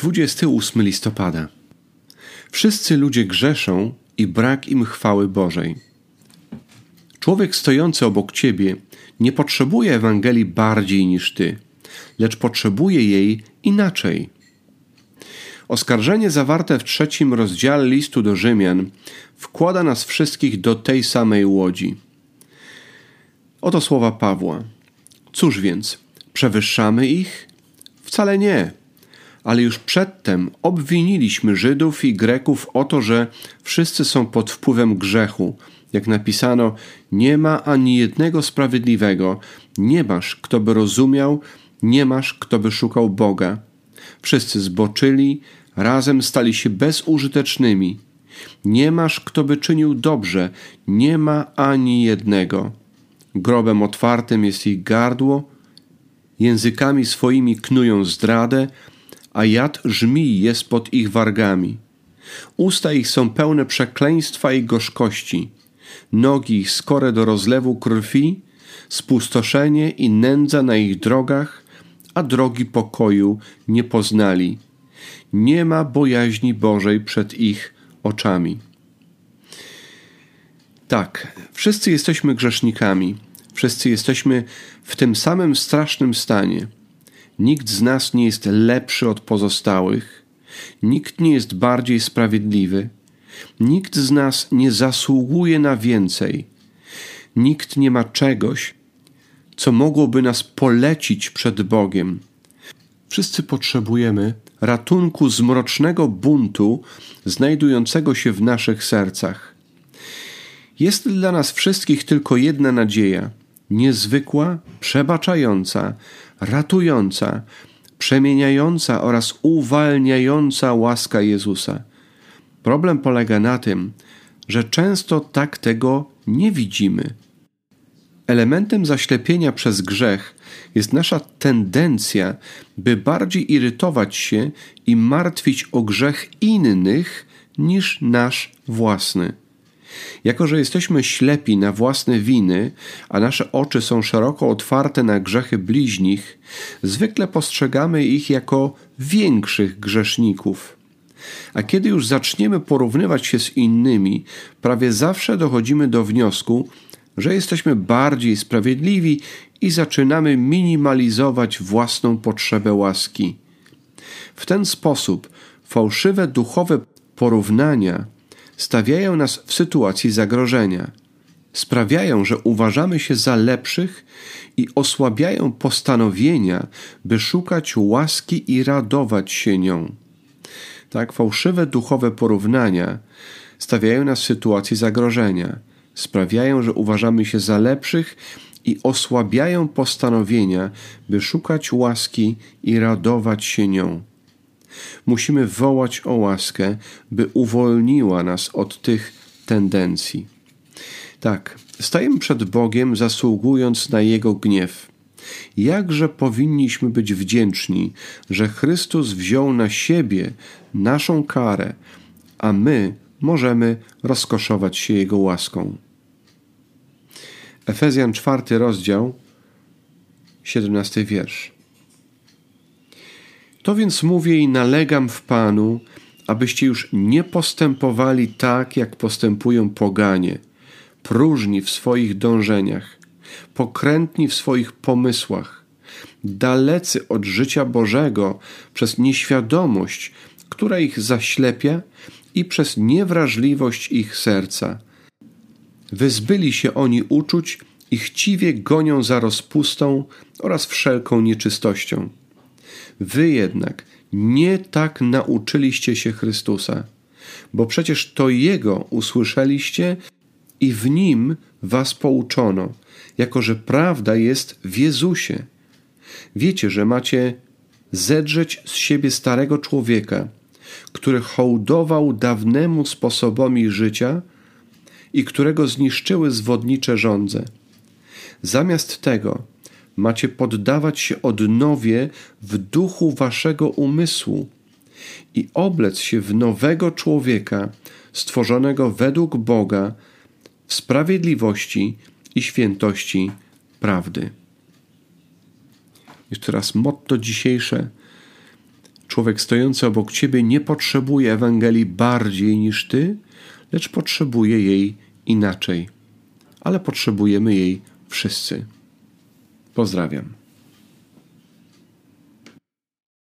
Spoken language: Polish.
28 listopada. Wszyscy ludzie grzeszą i brak im chwały Bożej. Człowiek stojący obok ciebie nie potrzebuje Ewangelii bardziej niż ty, lecz potrzebuje jej inaczej. Oskarżenie zawarte w trzecim rozdziale listu do Rzymian wkłada nas wszystkich do tej samej łodzi. Oto słowa Pawła. Cóż więc, przewyższamy ich? Wcale nie. Ale już przedtem obwiniliśmy Żydów i Greków o to, że wszyscy są pod wpływem grzechu. Jak napisano, nie ma ani jednego sprawiedliwego, nie masz, kto by rozumiał, nie masz, kto by szukał Boga. Wszyscy zboczyli, razem stali się bezużytecznymi. Nie masz, kto by czynił dobrze, nie ma ani jednego. Grobem otwartym jest ich gardło, językami swoimi knują zdradę, a jad żmij jest pod ich wargami. Usta ich są pełne przekleństwa i gorzkości, nogi ich skore do rozlewu krwi, spustoszenie i nędza na ich drogach, a drogi pokoju nie poznali. Nie ma bojaźni Bożej przed ich oczami. Tak, wszyscy jesteśmy grzesznikami, wszyscy jesteśmy w tym samym strasznym stanie. Nikt z nas nie jest lepszy od pozostałych, nikt nie jest bardziej sprawiedliwy, nikt z nas nie zasługuje na więcej, nikt nie ma czegoś, co mogłoby nas polecić przed Bogiem. Wszyscy potrzebujemy ratunku z mrocznego buntu znajdującego się w naszych sercach. Jest dla nas wszystkich tylko jedna nadzieja niezwykła, przebaczająca, ratująca, przemieniająca oraz uwalniająca łaska Jezusa. Problem polega na tym, że często tak tego nie widzimy. Elementem zaślepienia przez grzech jest nasza tendencja, by bardziej irytować się i martwić o grzech innych niż nasz własny. Jako, że jesteśmy ślepi na własne winy, a nasze oczy są szeroko otwarte na grzechy bliźnich, zwykle postrzegamy ich jako większych grzeszników. A kiedy już zaczniemy porównywać się z innymi, prawie zawsze dochodzimy do wniosku, że jesteśmy bardziej sprawiedliwi i zaczynamy minimalizować własną potrzebę łaski. W ten sposób fałszywe duchowe porównania stawiają nas w sytuacji zagrożenia. Sprawiają, że uważamy się za lepszych i osłabiają postanowienia, by szukać łaski i radować się nią. Tak, fałszywe duchowe porównania stawiają nas w sytuacji zagrożenia, sprawiają, że uważamy się za lepszych i osłabiają postanowienia, by szukać łaski i radować się nią. Musimy wołać o łaskę, by uwolniła nas od tych tendencji. Tak, stajemy przed Bogiem, zasługując na Jego gniew. Jakże powinniśmy być wdzięczni, że Chrystus wziął na siebie naszą karę, a my możemy rozkoszować się Jego łaską. Efezjan czwarty rozdział, 17 wiersz. To więc mówię i nalegam w Panu, abyście już nie postępowali tak, jak postępują poganie, próżni w swoich dążeniach, pokrętni w swoich pomysłach, dalecy od życia Bożego przez nieświadomość, która ich zaślepia i przez niewrażliwość ich serca. Wyzbyli się oni uczuć i chciwie gonią za rozpustą oraz wszelką nieczystością. Wy jednak nie tak nauczyliście się Chrystusa, bo przecież to Jego usłyszeliście i w Nim was pouczono, jako że prawda jest w Jezusie. Wiecie, że macie zedrzeć z siebie starego człowieka, który hołdował dawnemu sposobowi życia i którego zniszczyły zwodnicze żądze. Zamiast tego macie poddawać się odnowie w duchu waszego umysłu i oblec się w nowego człowieka, stworzonego według Boga, w sprawiedliwości i świętości prawdy. Jeszcze raz motto dzisiejsze. Człowiek stojący obok ciebie nie potrzebuje Ewangelii bardziej niż ty, lecz potrzebuje jej inaczej. Ale potrzebujemy jej wszyscy. Pozdrawiam.